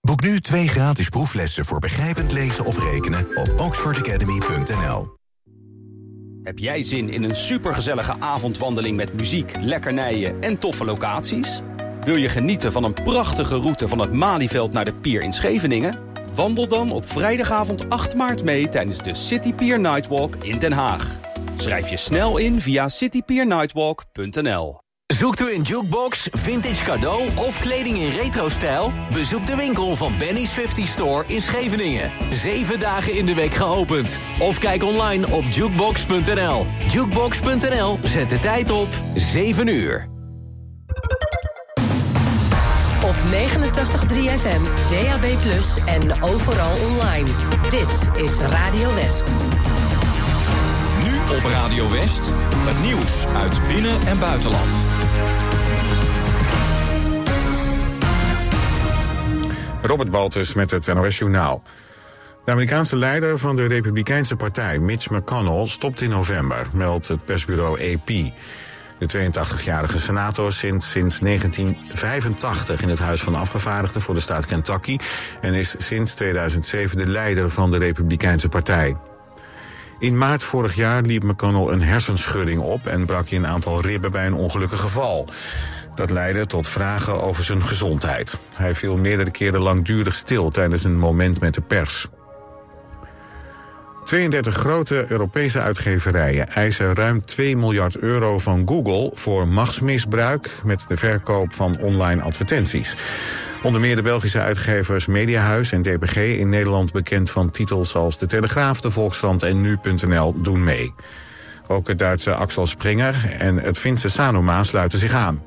Boek nu twee gratis proeflessen voor begrijpend lezen of rekenen op oxfordacademy.nl. Heb jij zin in een supergezellige avondwandeling met muziek, lekkernijen en toffe locaties? Wil je genieten van een prachtige route van het Malieveld naar de Pier in Scheveningen? Wandel dan op vrijdagavond 8 maart mee tijdens de City Pier Nightwalk in Den Haag. Schrijf je snel in via citypiernightwalk.nl. Zoekt u een jukebox, vintage cadeau of kleding in retro-stijl? Bezoek de winkel van Benny's 50 Store in Scheveningen. Zeven dagen in de week geopend. Of kijk online op jukebox.nl. Jukebox.nl zet de tijd op 7 uur. Op 89.3 FM, DAB+, en overal online. Dit is Radio West. Nu op Radio West, het nieuws uit binnen- en buitenland. Robert Baltus met het NOS Journaal. De Amerikaanse leider van de Republikeinse Partij, Mitch McConnell, stopt in november, meldt het persbureau AP. De 82-jarige senator zit sinds 1985 in het Huis van Afgevaardigden voor de staat Kentucky en is sinds 2007 de leider van de Republikeinse Partij. In maart vorig jaar liep McConnell een hersenschudding op en brak hij een aantal ribben bij een ongelukkig geval. Dat leidde tot vragen over zijn gezondheid. Hij viel meerdere keren langdurig stil tijdens een moment met de pers. 32 grote Europese uitgeverijen eisen ruim 2 miljard euro van Google voor machtsmisbruik met de verkoop van online advertenties. Onder meer de Belgische uitgevers Mediahuis en DPG in Nederland bekend van titels als De Telegraaf, De Volkskrant en Nu.nl doen mee. Ook het Duitse Axel Springer en het Finse Sanoma sluiten zich aan.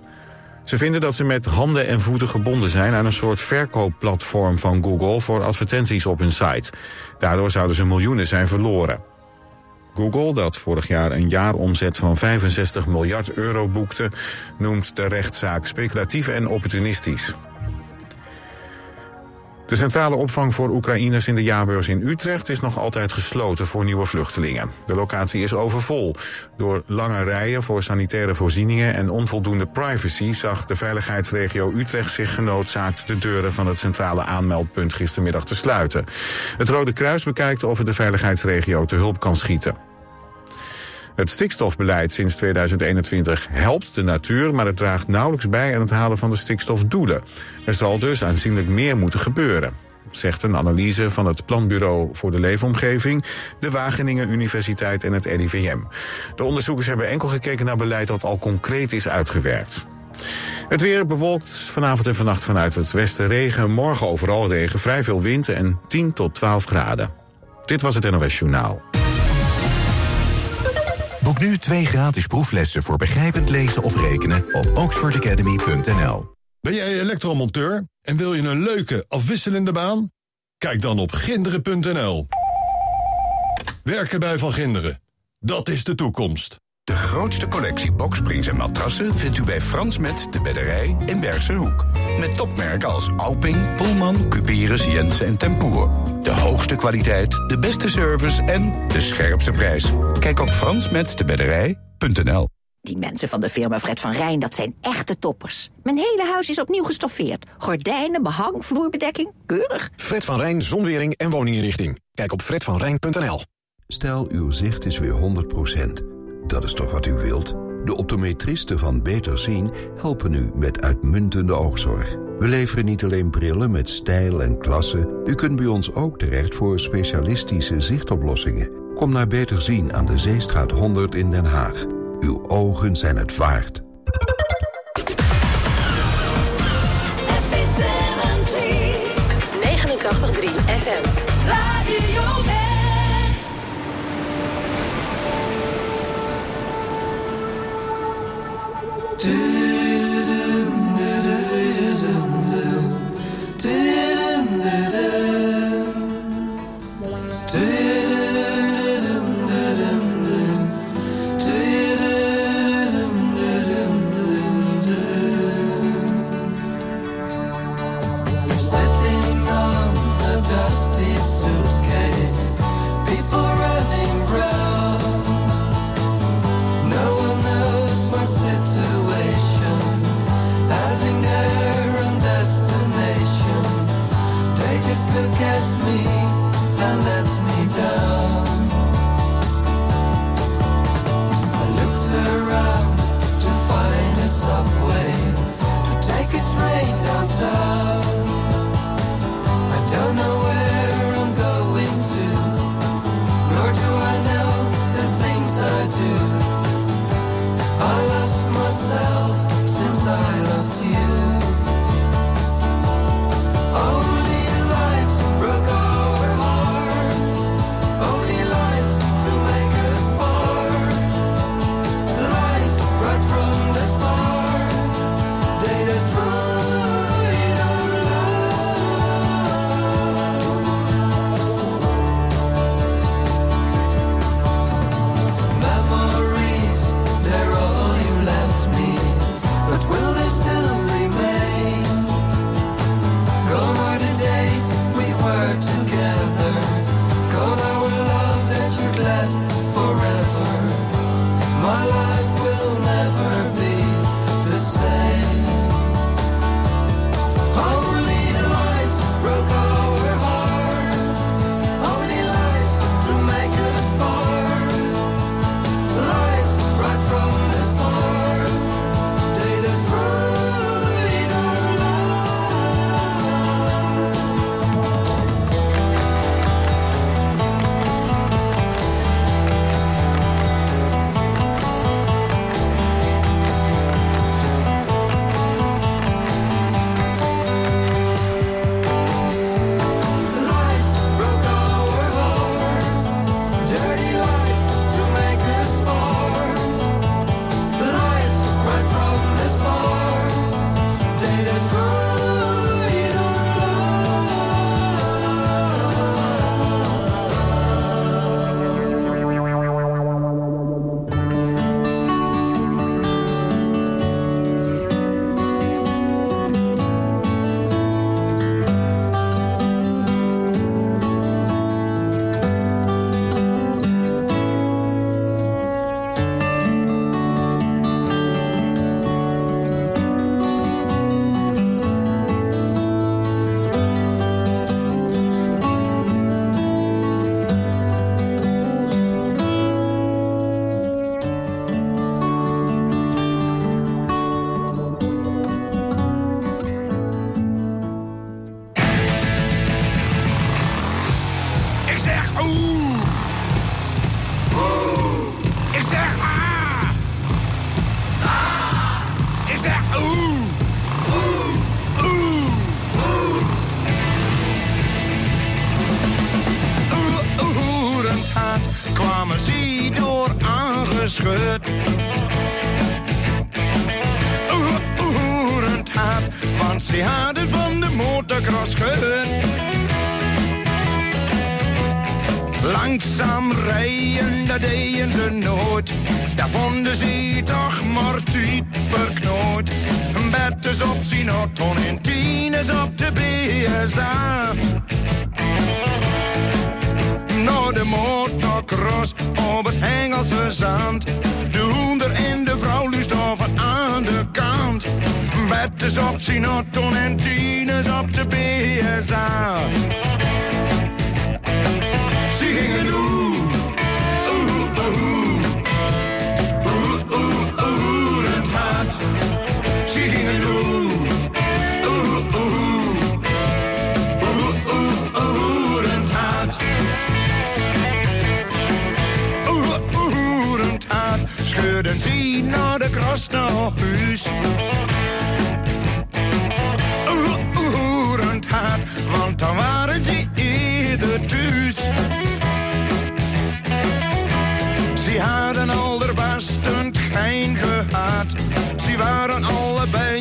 Ze vinden dat ze met handen en voeten gebonden zijn aan een soort verkoopplatform van Google voor advertenties op hun site. Daardoor zouden ze miljoenen zijn verloren. Google, dat vorig jaar een jaaromzet van 65 miljard euro boekte, noemt de rechtszaak speculatief en opportunistisch. De centrale opvang voor Oekraïners in de jaarbeurs in Utrecht is nog altijd gesloten voor nieuwe vluchtelingen. De locatie is overvol. Door lange rijen voor sanitaire voorzieningen en onvoldoende privacy zag de veiligheidsregio Utrecht zich genoodzaakt de deuren van het centrale aanmeldpunt gistermiddag te sluiten. Het Rode Kruis bekijkt of het de veiligheidsregio te hulp kan schieten. Het stikstofbeleid sinds 2021 helpt de natuur, maar het draagt nauwelijks bij aan het halen van de stikstofdoelen. Er zal dus aanzienlijk meer moeten gebeuren zegt een analyse van het Planbureau voor de Leefomgeving, de Wageningen Universiteit en het RIVM. De onderzoekers hebben enkel gekeken naar beleid dat al concreet is uitgewerkt. Het weer bewolkt vanavond en vannacht vanuit het westen regen. Morgen overal regen, vrij veel wind en 10 tot 12 graden. Dit was het NOS Journaal. Boek nu twee gratis proeflessen voor begrijpend lezen of rekenen op oxfordacademy.nl. Ben jij elektromonteur en wil je een leuke, afwisselende baan? Kijk dan op ginderen.nl. Werken bij Van Ginderen. Dat is de toekomst. De grootste collectie boksprings en matrassen vindt u bij Frans Met de Bedderij in Bergse Hoek. Met topmerken als Alping, Pullman, Cuperus, Jensen en Tempoer. De hoogste kwaliteit, de beste service en de scherpste prijs. Kijk op fransmetdebedderij.nl Die mensen van de firma Fred van Rijn, dat zijn echte toppers. Mijn hele huis is opnieuw gestoffeerd. Gordijnen, behang, vloerbedekking, keurig. Fred van Rijn, zonwering en woninginrichting. Kijk op fredvanrijn.nl Stel, uw zicht is weer 100%. Dat is toch wat u wilt? De optometristen van Beter Zien helpen u met uitmuntende oogzorg. We leveren niet alleen brillen met stijl en klasse. U kunt bij ons ook terecht voor specialistische zichtoplossingen. Kom naar Beter Zien aan de Zeestraat 100 in Den Haag. Uw ogen zijn het waard. FM.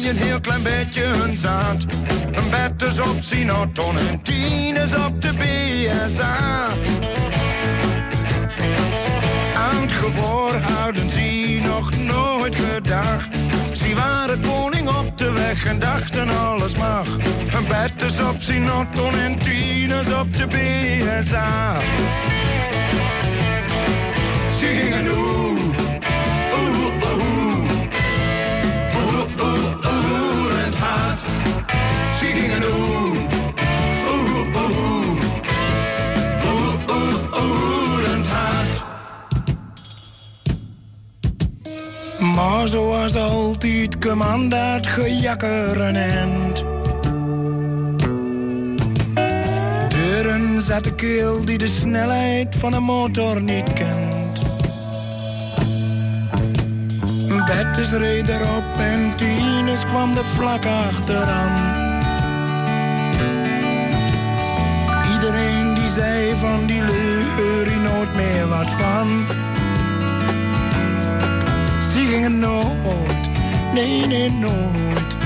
een heel klein beetje hun zaad. Een bed is op Sinaton, en tien is op de BSA. Aan het gevoel houden ze nog nooit gedacht. Ze waren koning op de weg en dachten alles mag. Een bed is op Sinaton, en tien is op de BSA. Ze gingen doen Maar zoals altijd commandant aan dat gejakker een keel die de snelheid van een motor niet kent. Dat is reden erop en Tines kwam de vlak achteraan. Iedereen die zei van die leur, nooit meer wat van. Ze nooit, nee, nee, nooit,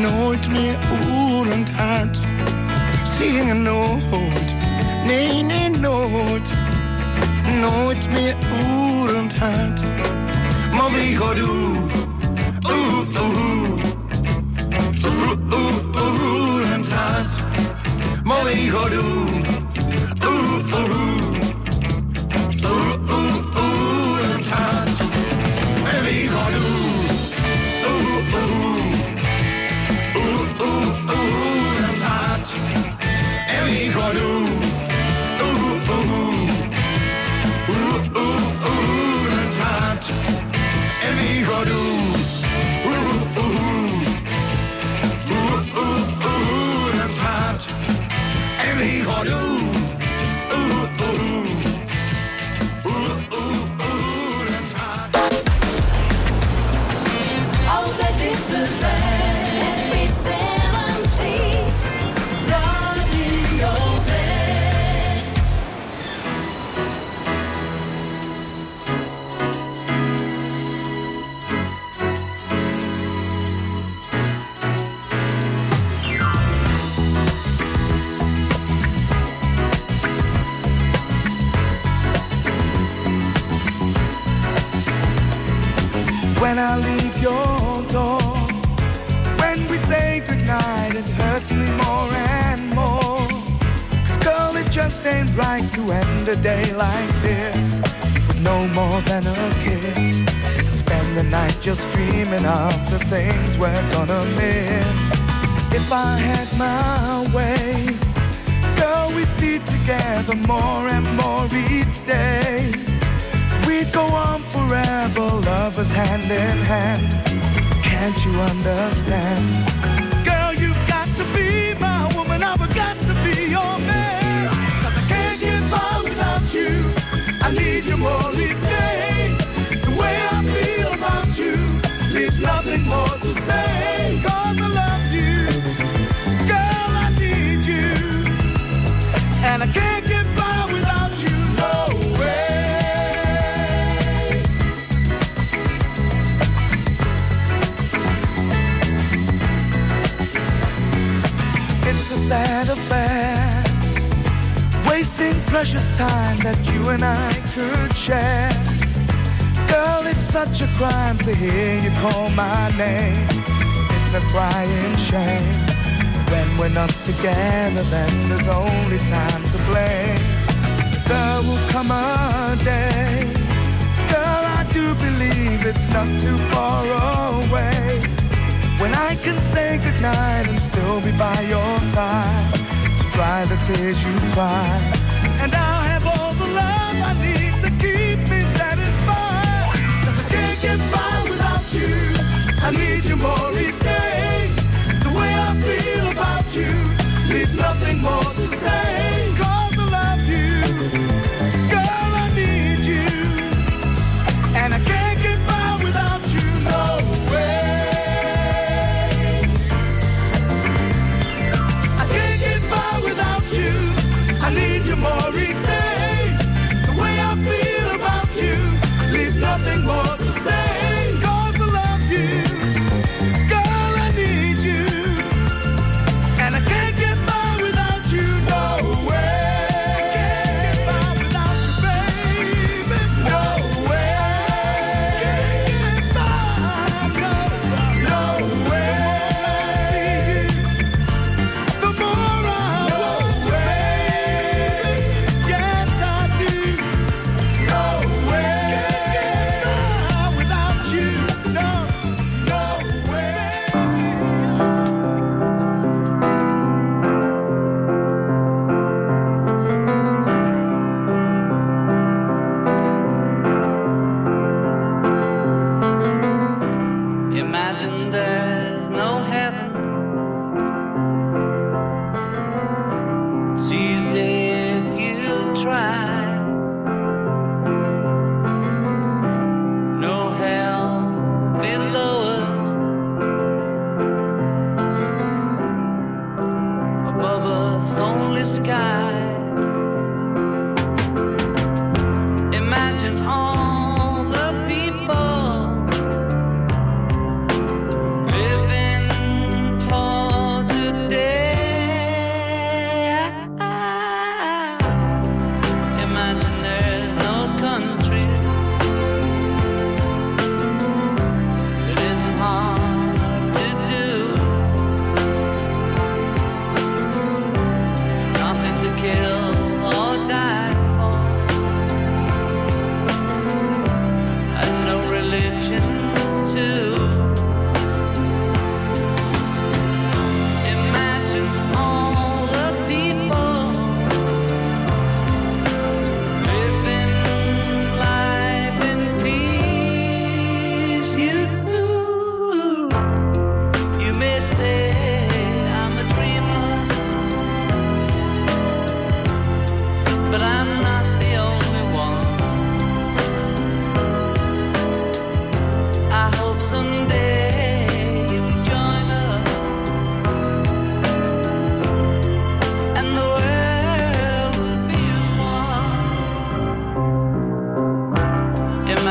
nooit meer oerend uit. Ze gingen nooit, nee, nee, nooit, nooit meer oerend hart. Maar wie gaat doen? Oeh, oeh, oeh, oeh, oerend hart. Maar wie gaat doen? Oeh, oeh. and I can't get by without you, no way. It's a sad affair, wasting precious time that you and I could share. Girl, it's such a crime to hear you call my name. It's a crying shame when we're not together, then there's only time to blame. There will come a day. Girl, I do believe it's not too far away. When I can say goodnight and still be by your side to dry the tears you cry. And I'll have all the love I need to keep me satisfied. Cause I can't get by without you. I need you more each day. The way I feel leaves nothing more to say.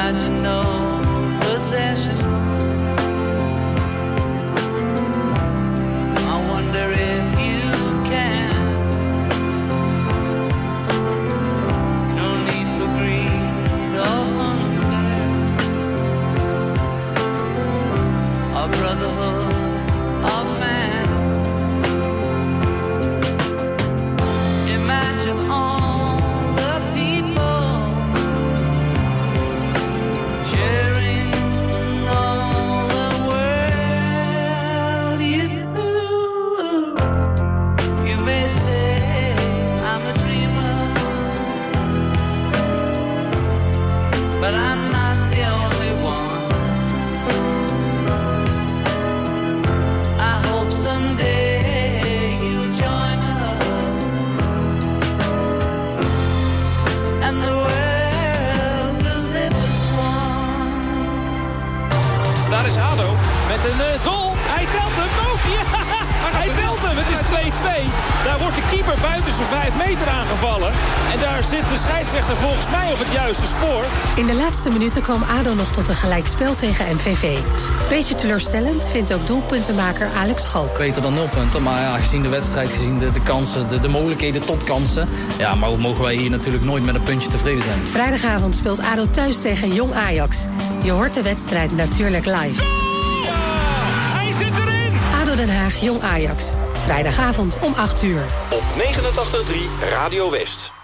Imagine no ADO nog tot een gelijkspel tegen MVV. Beetje teleurstellend vindt ook doelpuntenmaker Alex Schalk. Beter dan nul punten, maar ja, gezien de wedstrijd, gezien de, de kansen, de, de mogelijkheden tot kansen... ja, maar mogen wij hier natuurlijk nooit met een puntje tevreden zijn. Vrijdagavond speelt ADO thuis tegen Jong Ajax. Je hoort de wedstrijd natuurlijk live. Hij zit erin! ADO Den Haag, Jong Ajax. Vrijdagavond om 8 uur. Op 89.3 Radio West.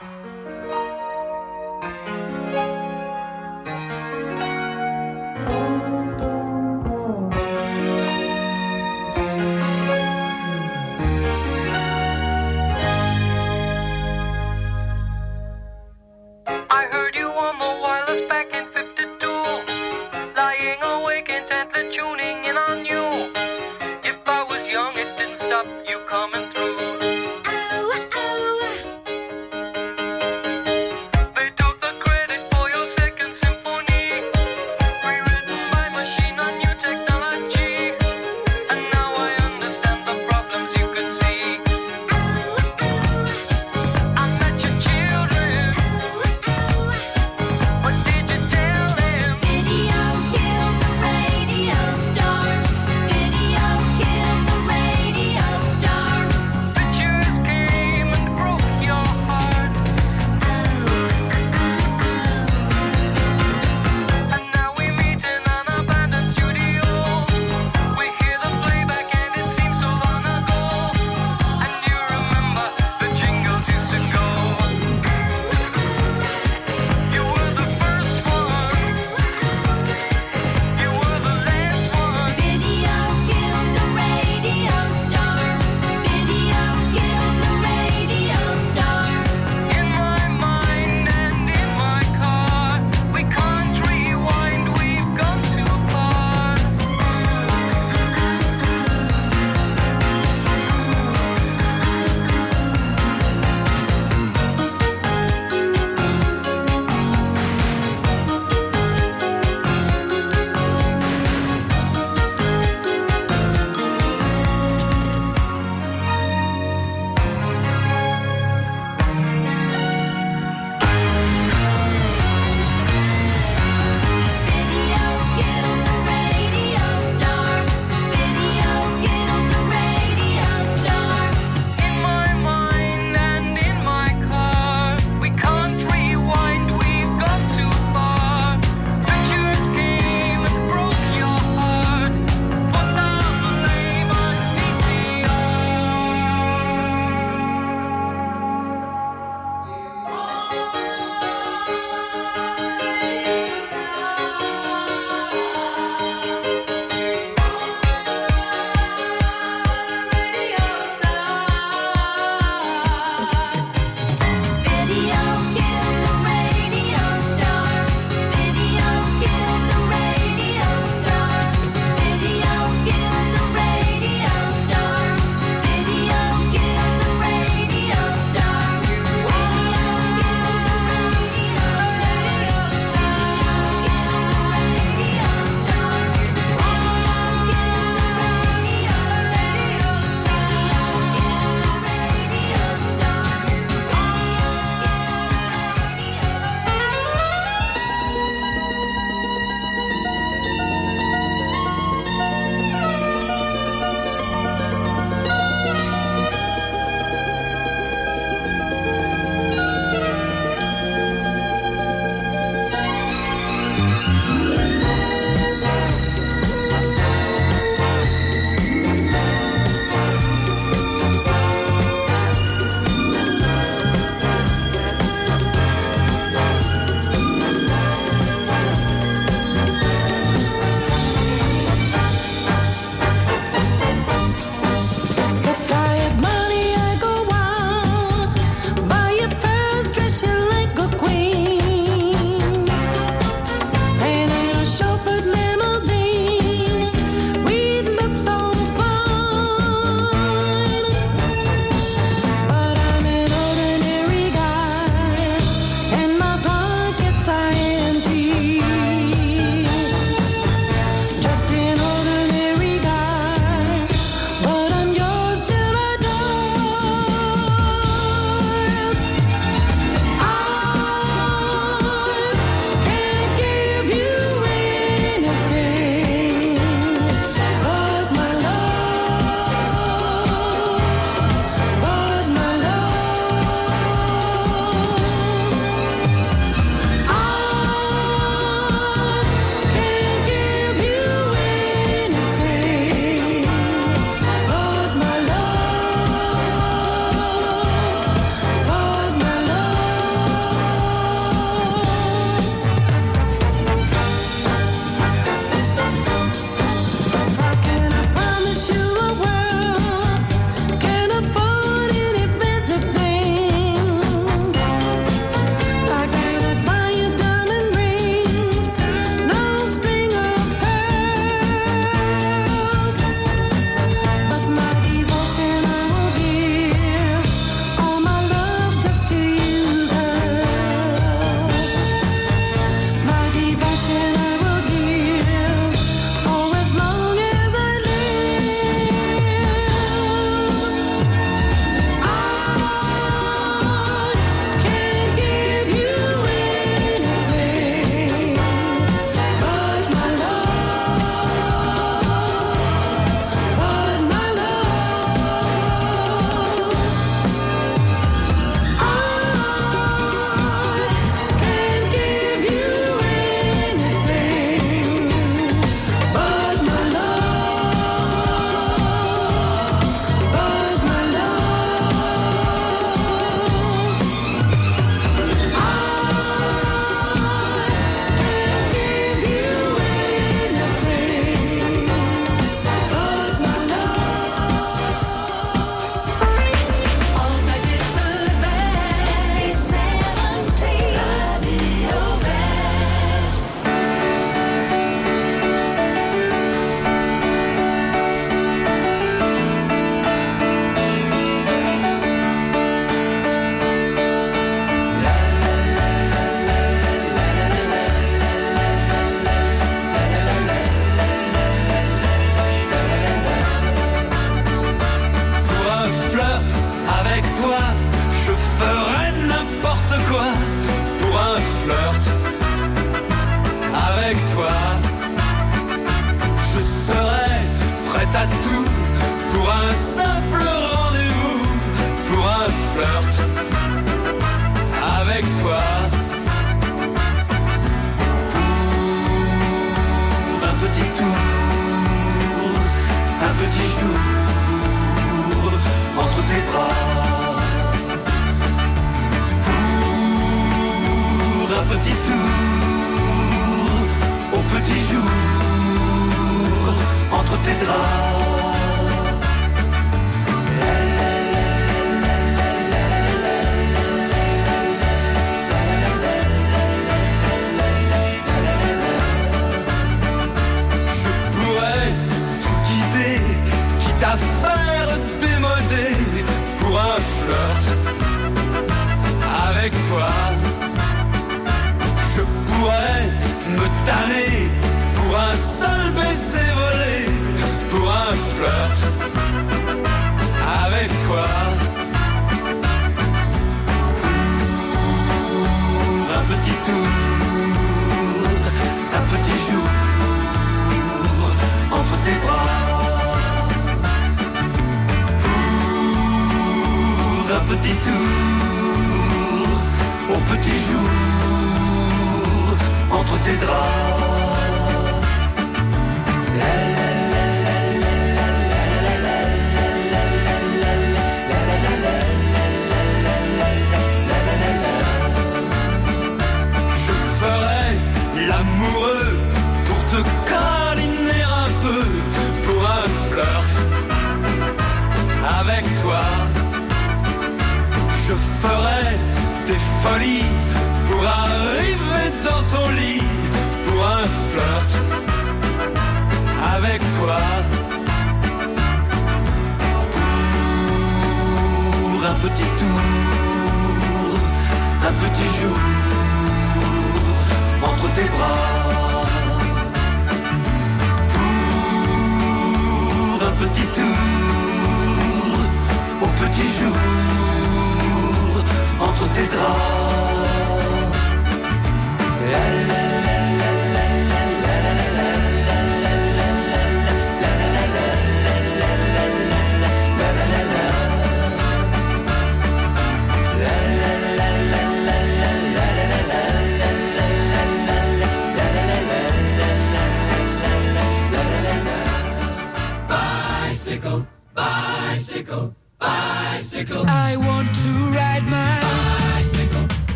heart.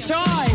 time.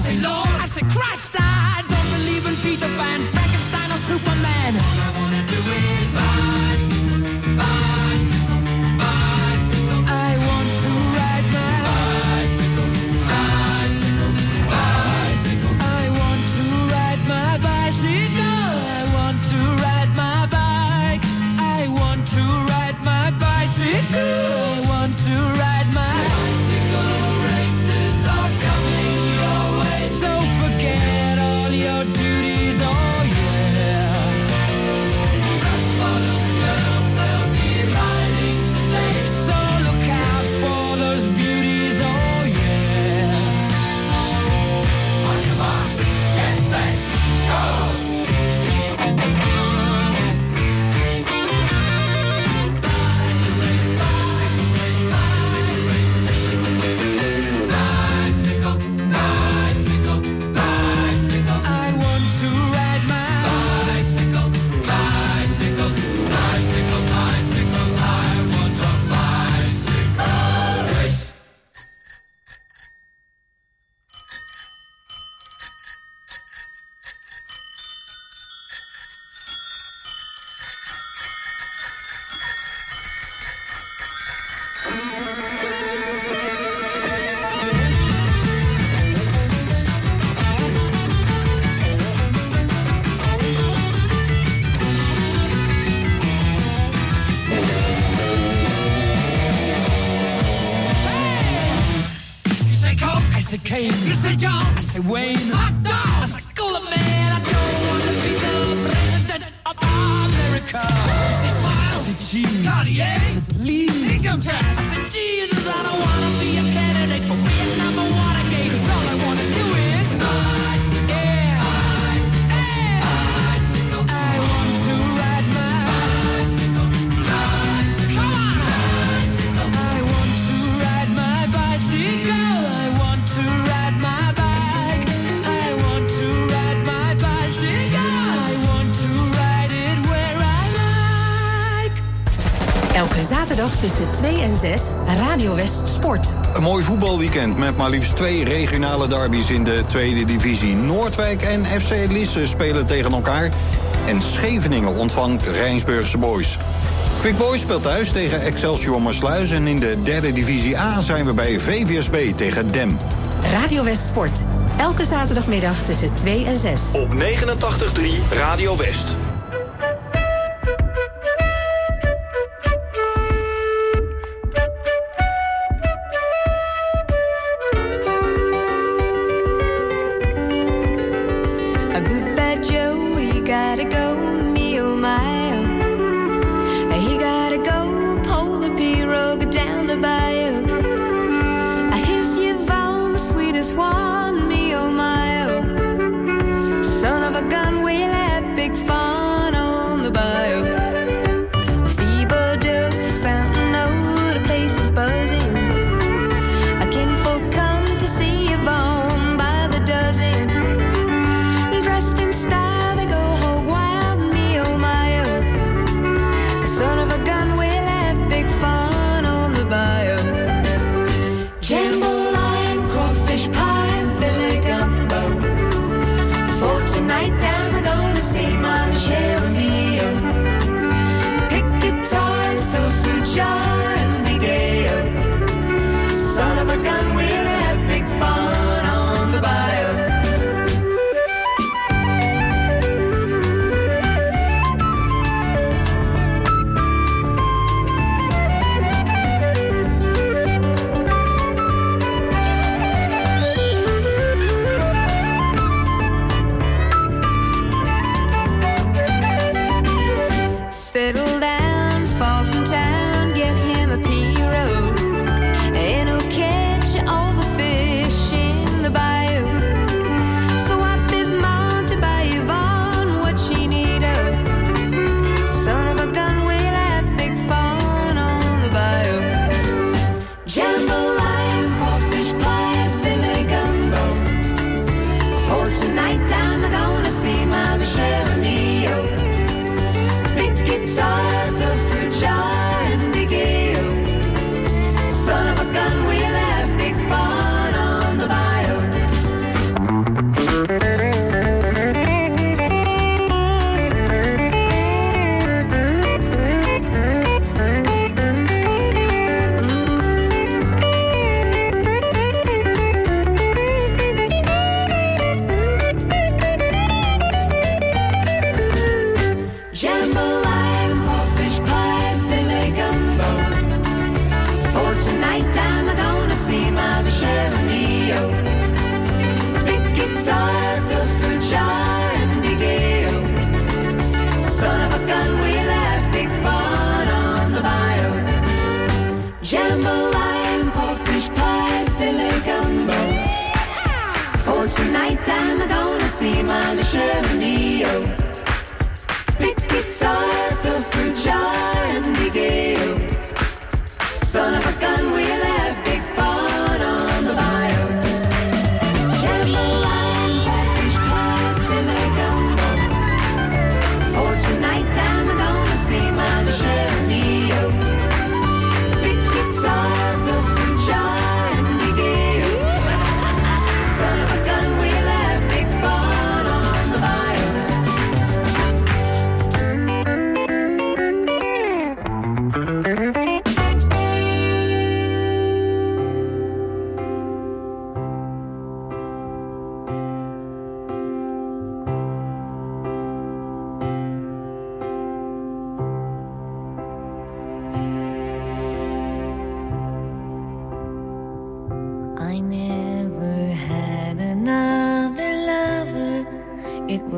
Radio West Sport. Een mooi voetbalweekend met maar liefst twee regionale derbies in de tweede divisie. Noordwijk en FC Lisse spelen tegen elkaar. En Scheveningen ontvangt Rijnsburgse Boys. Quick Boys speelt thuis tegen Excelsior Maasluis. En in de derde divisie A zijn we bij VVSB tegen Dem. Radio West Sport. Elke zaterdagmiddag tussen 2 en 6. Op 89.3 Radio West.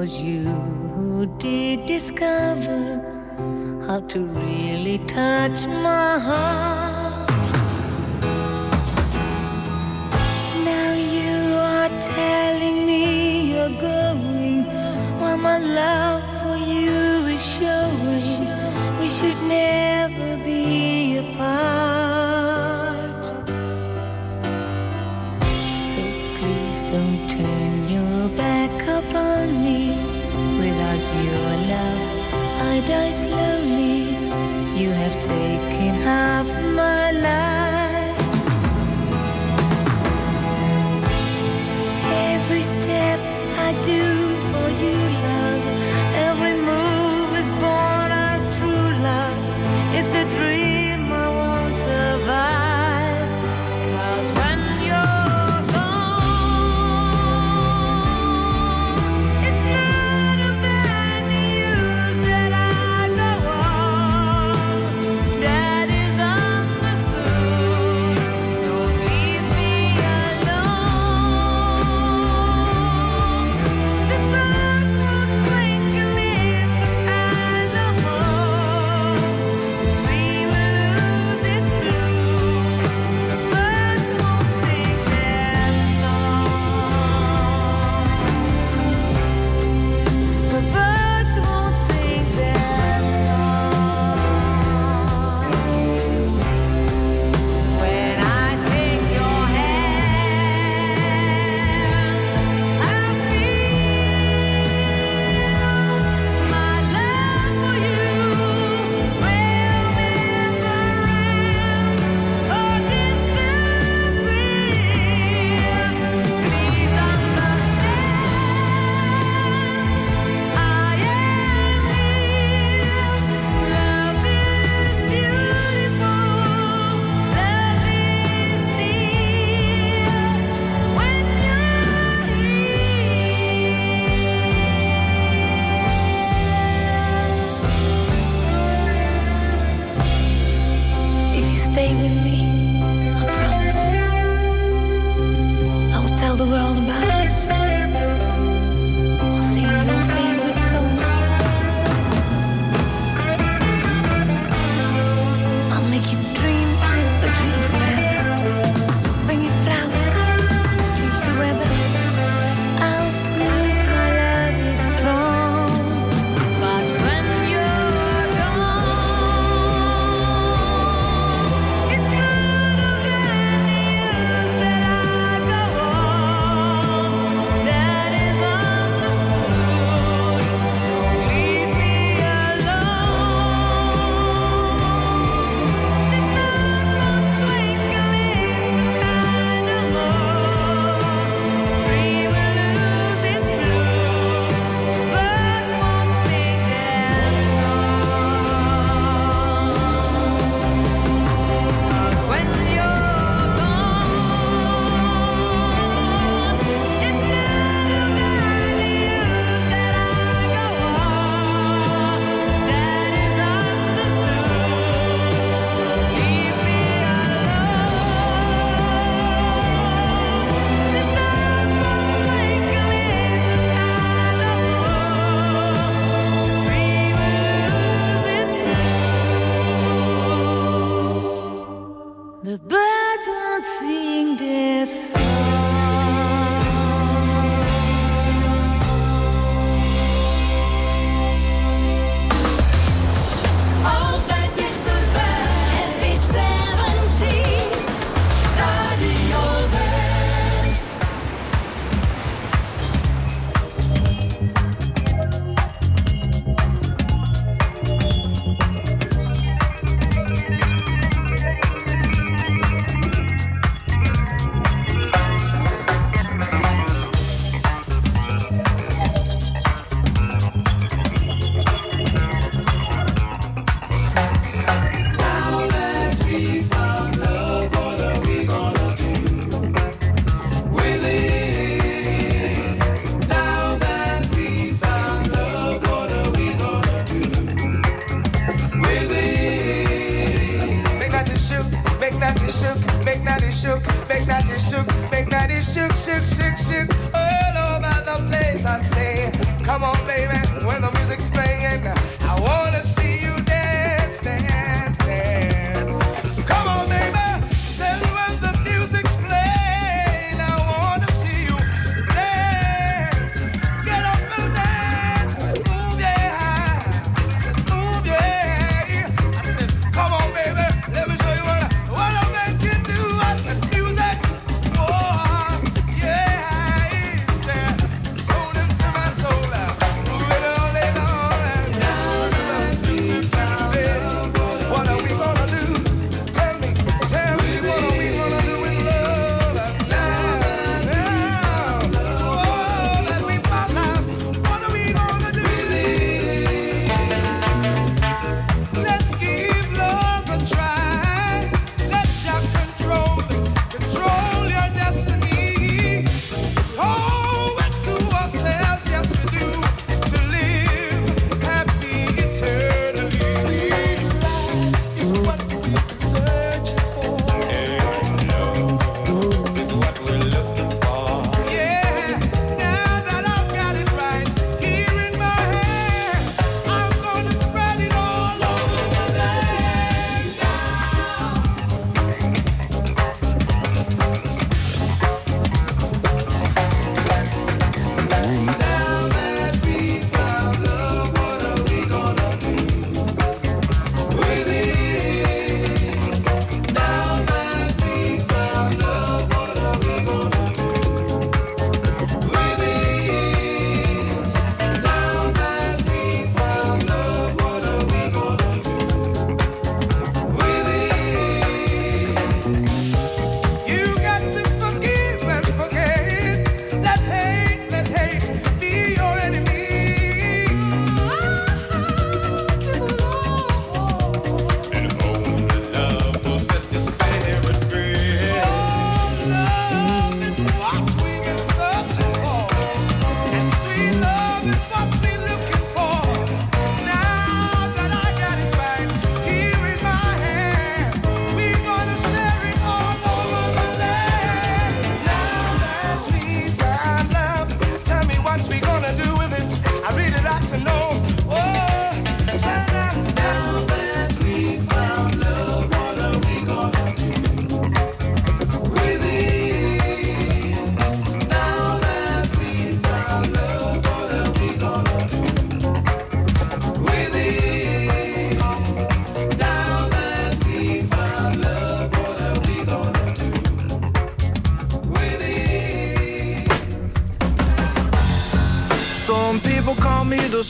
Was you who did discover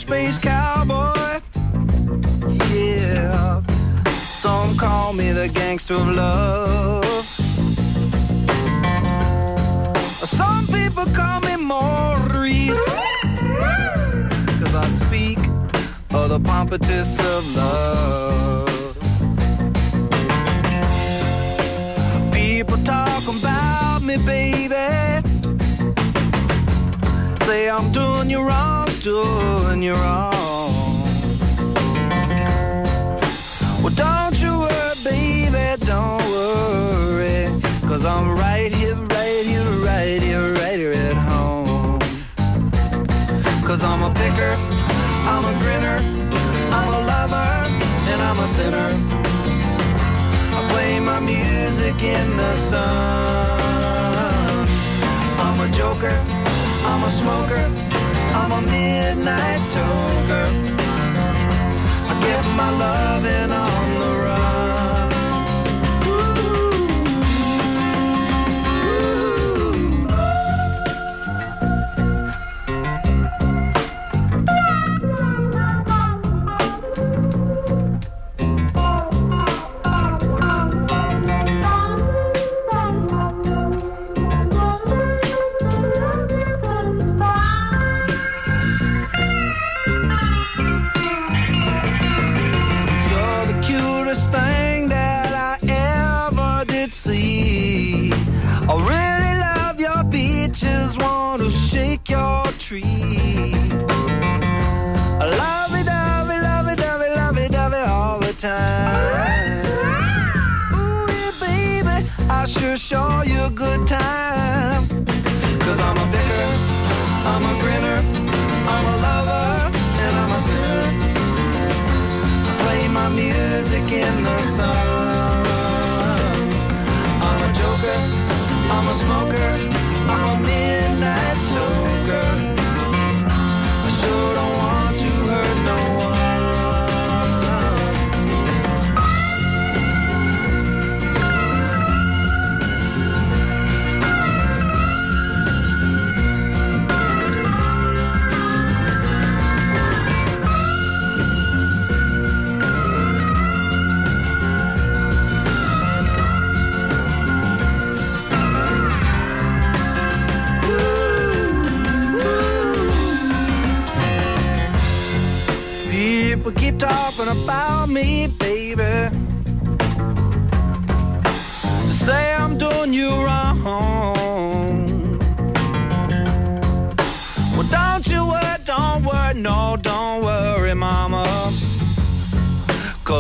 space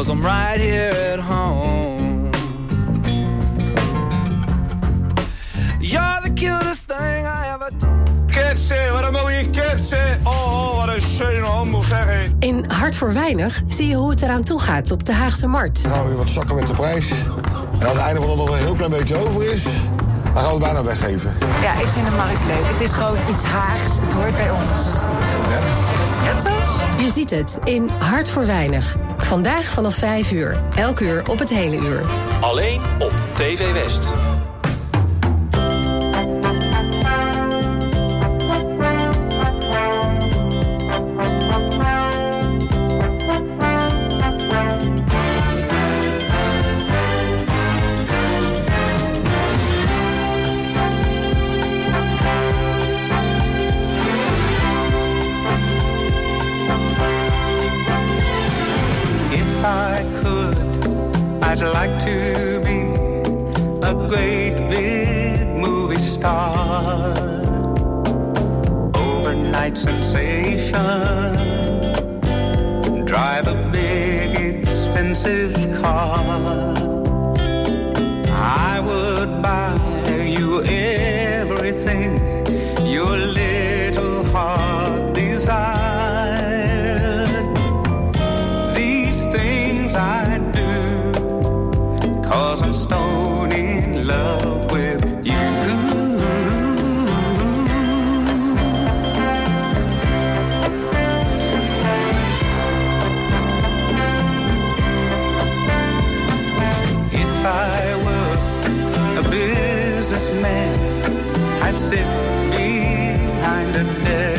Cause I'm right here at home. You're the cutest thing I ever Ketsen, wat een mooie ketsen. Oh, wat een schöne handel, zeg hé. In Hart voor Weinig zie je hoe het eraan toe gaat op de Haagse Markt. Dan gaan we weer wat zakken met de prijs. En als het einde van de nog een heel klein beetje over is, dan gaan we het bijna weggeven. Ja, ik vind de markt leuk. Het is gewoon iets Haags. Het hoort bij ons. Ja? Je ziet het in Hart voor Weinig. Vandaag vanaf 5 uur. Elk uur op het hele uur. Alleen op TV West. Businessman, I'd sit behind a desk.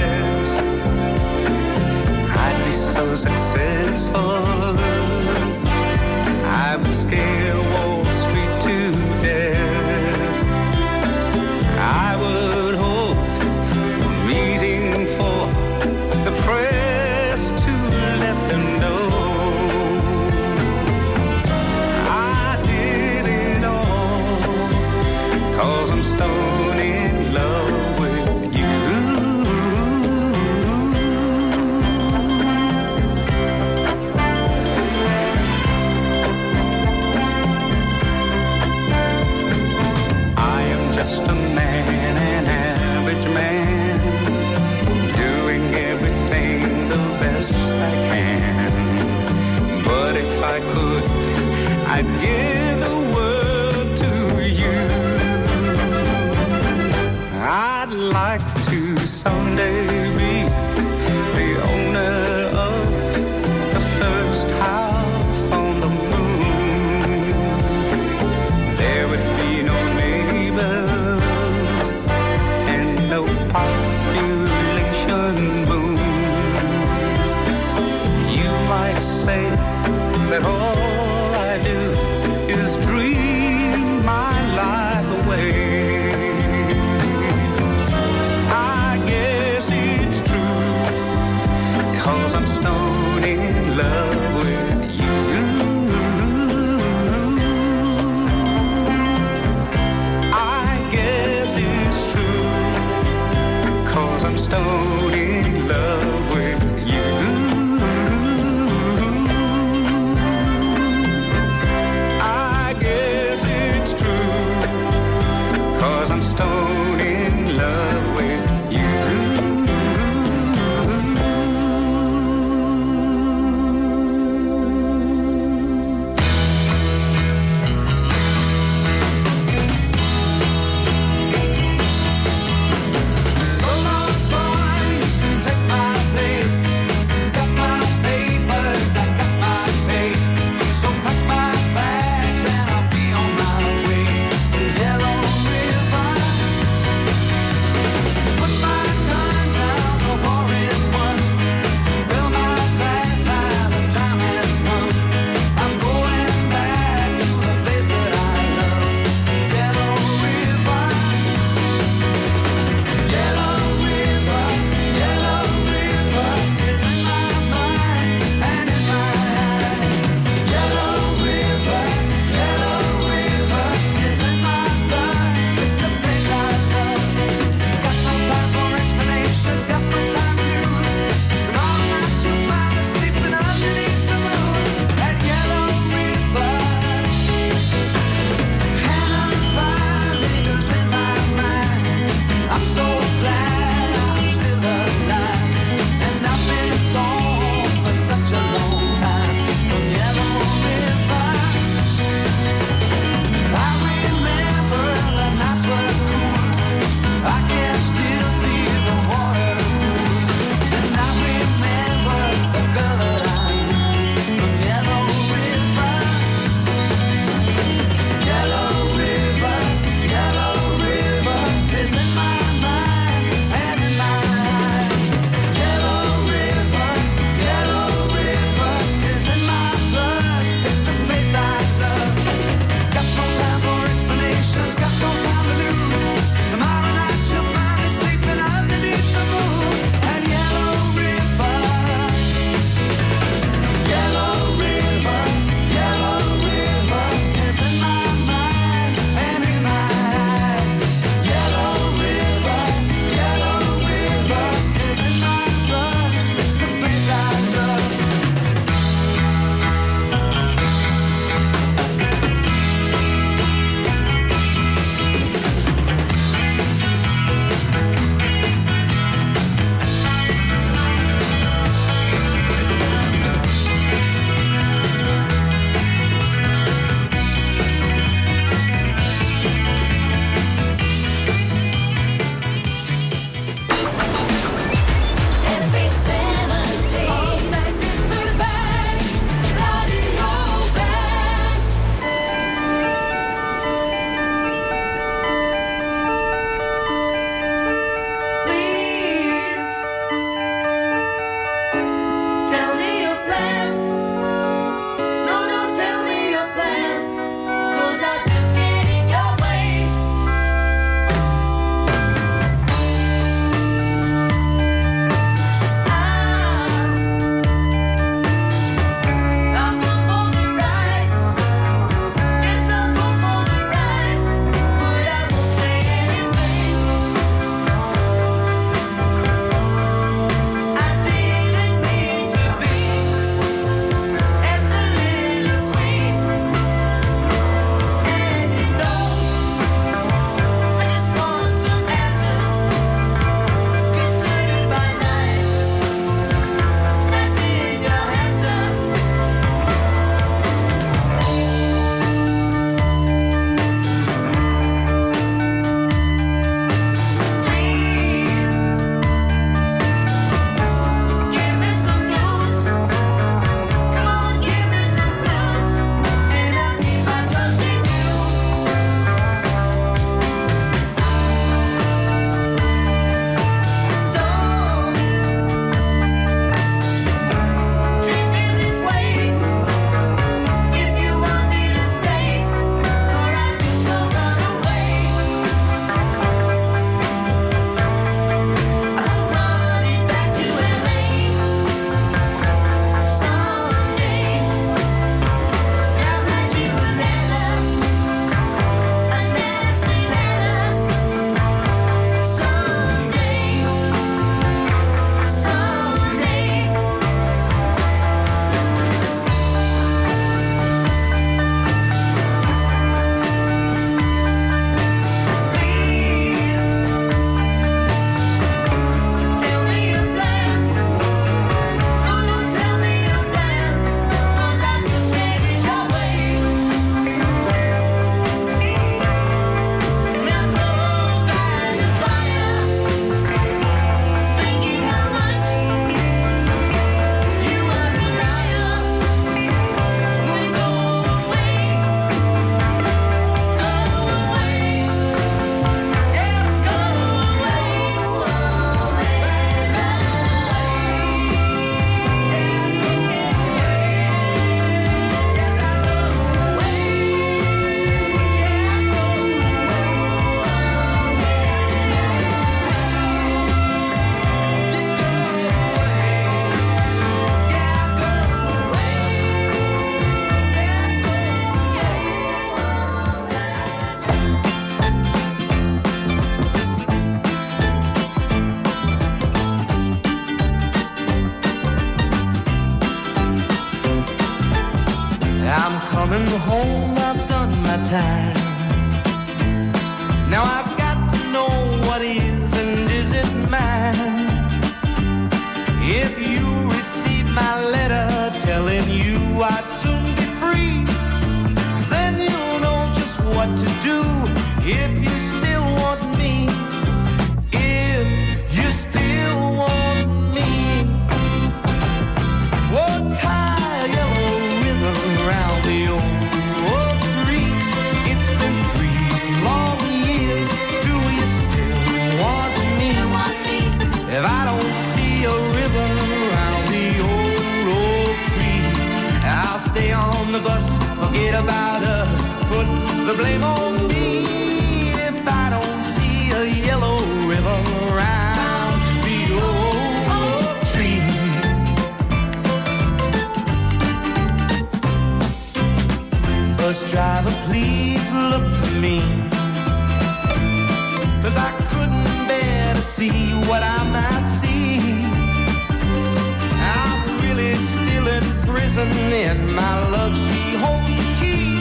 In prison, and my love, she holds the key.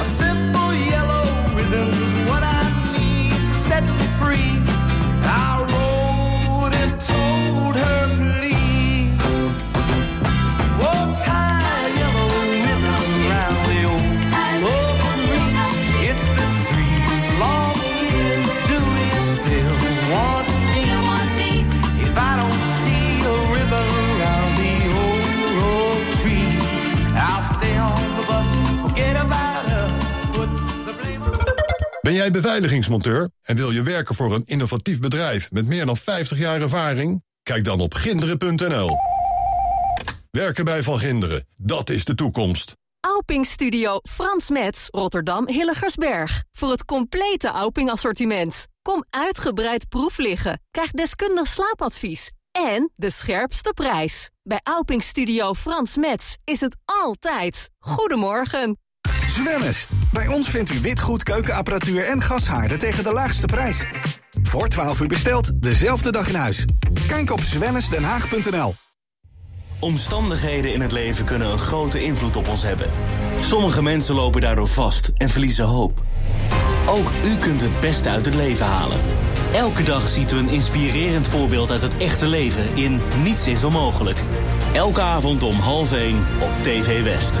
A simple yellow ribbon's what I need to set me free. Jij beveiligingsmonteur en wil je werken voor een innovatief bedrijf met meer dan 50 jaar ervaring? Kijk dan op ginderen.nl. Werken bij Van Ginderen, dat is de toekomst. Auping Studio Frans Metz, Rotterdam Hilligersberg. Voor het complete Auping assortiment. Kom uitgebreid proef liggen. Krijg deskundig slaapadvies. En de scherpste prijs. Bij Auping Studio Frans Metz is het altijd. Goedemorgen. Zwemmes. Bij ons vindt u witgoed, keukenapparatuur en gashaarden tegen de laagste prijs. Voor 12 uur besteld, dezelfde dag in huis. Kijk op zwemmesdenhaag.nl Omstandigheden in het leven kunnen een grote invloed op ons hebben. Sommige mensen lopen daardoor vast en verliezen hoop. Ook u kunt het beste uit het leven halen. Elke dag ziet u een inspirerend voorbeeld uit het echte leven in Niets is onmogelijk. Elke avond om half 1 op TV West.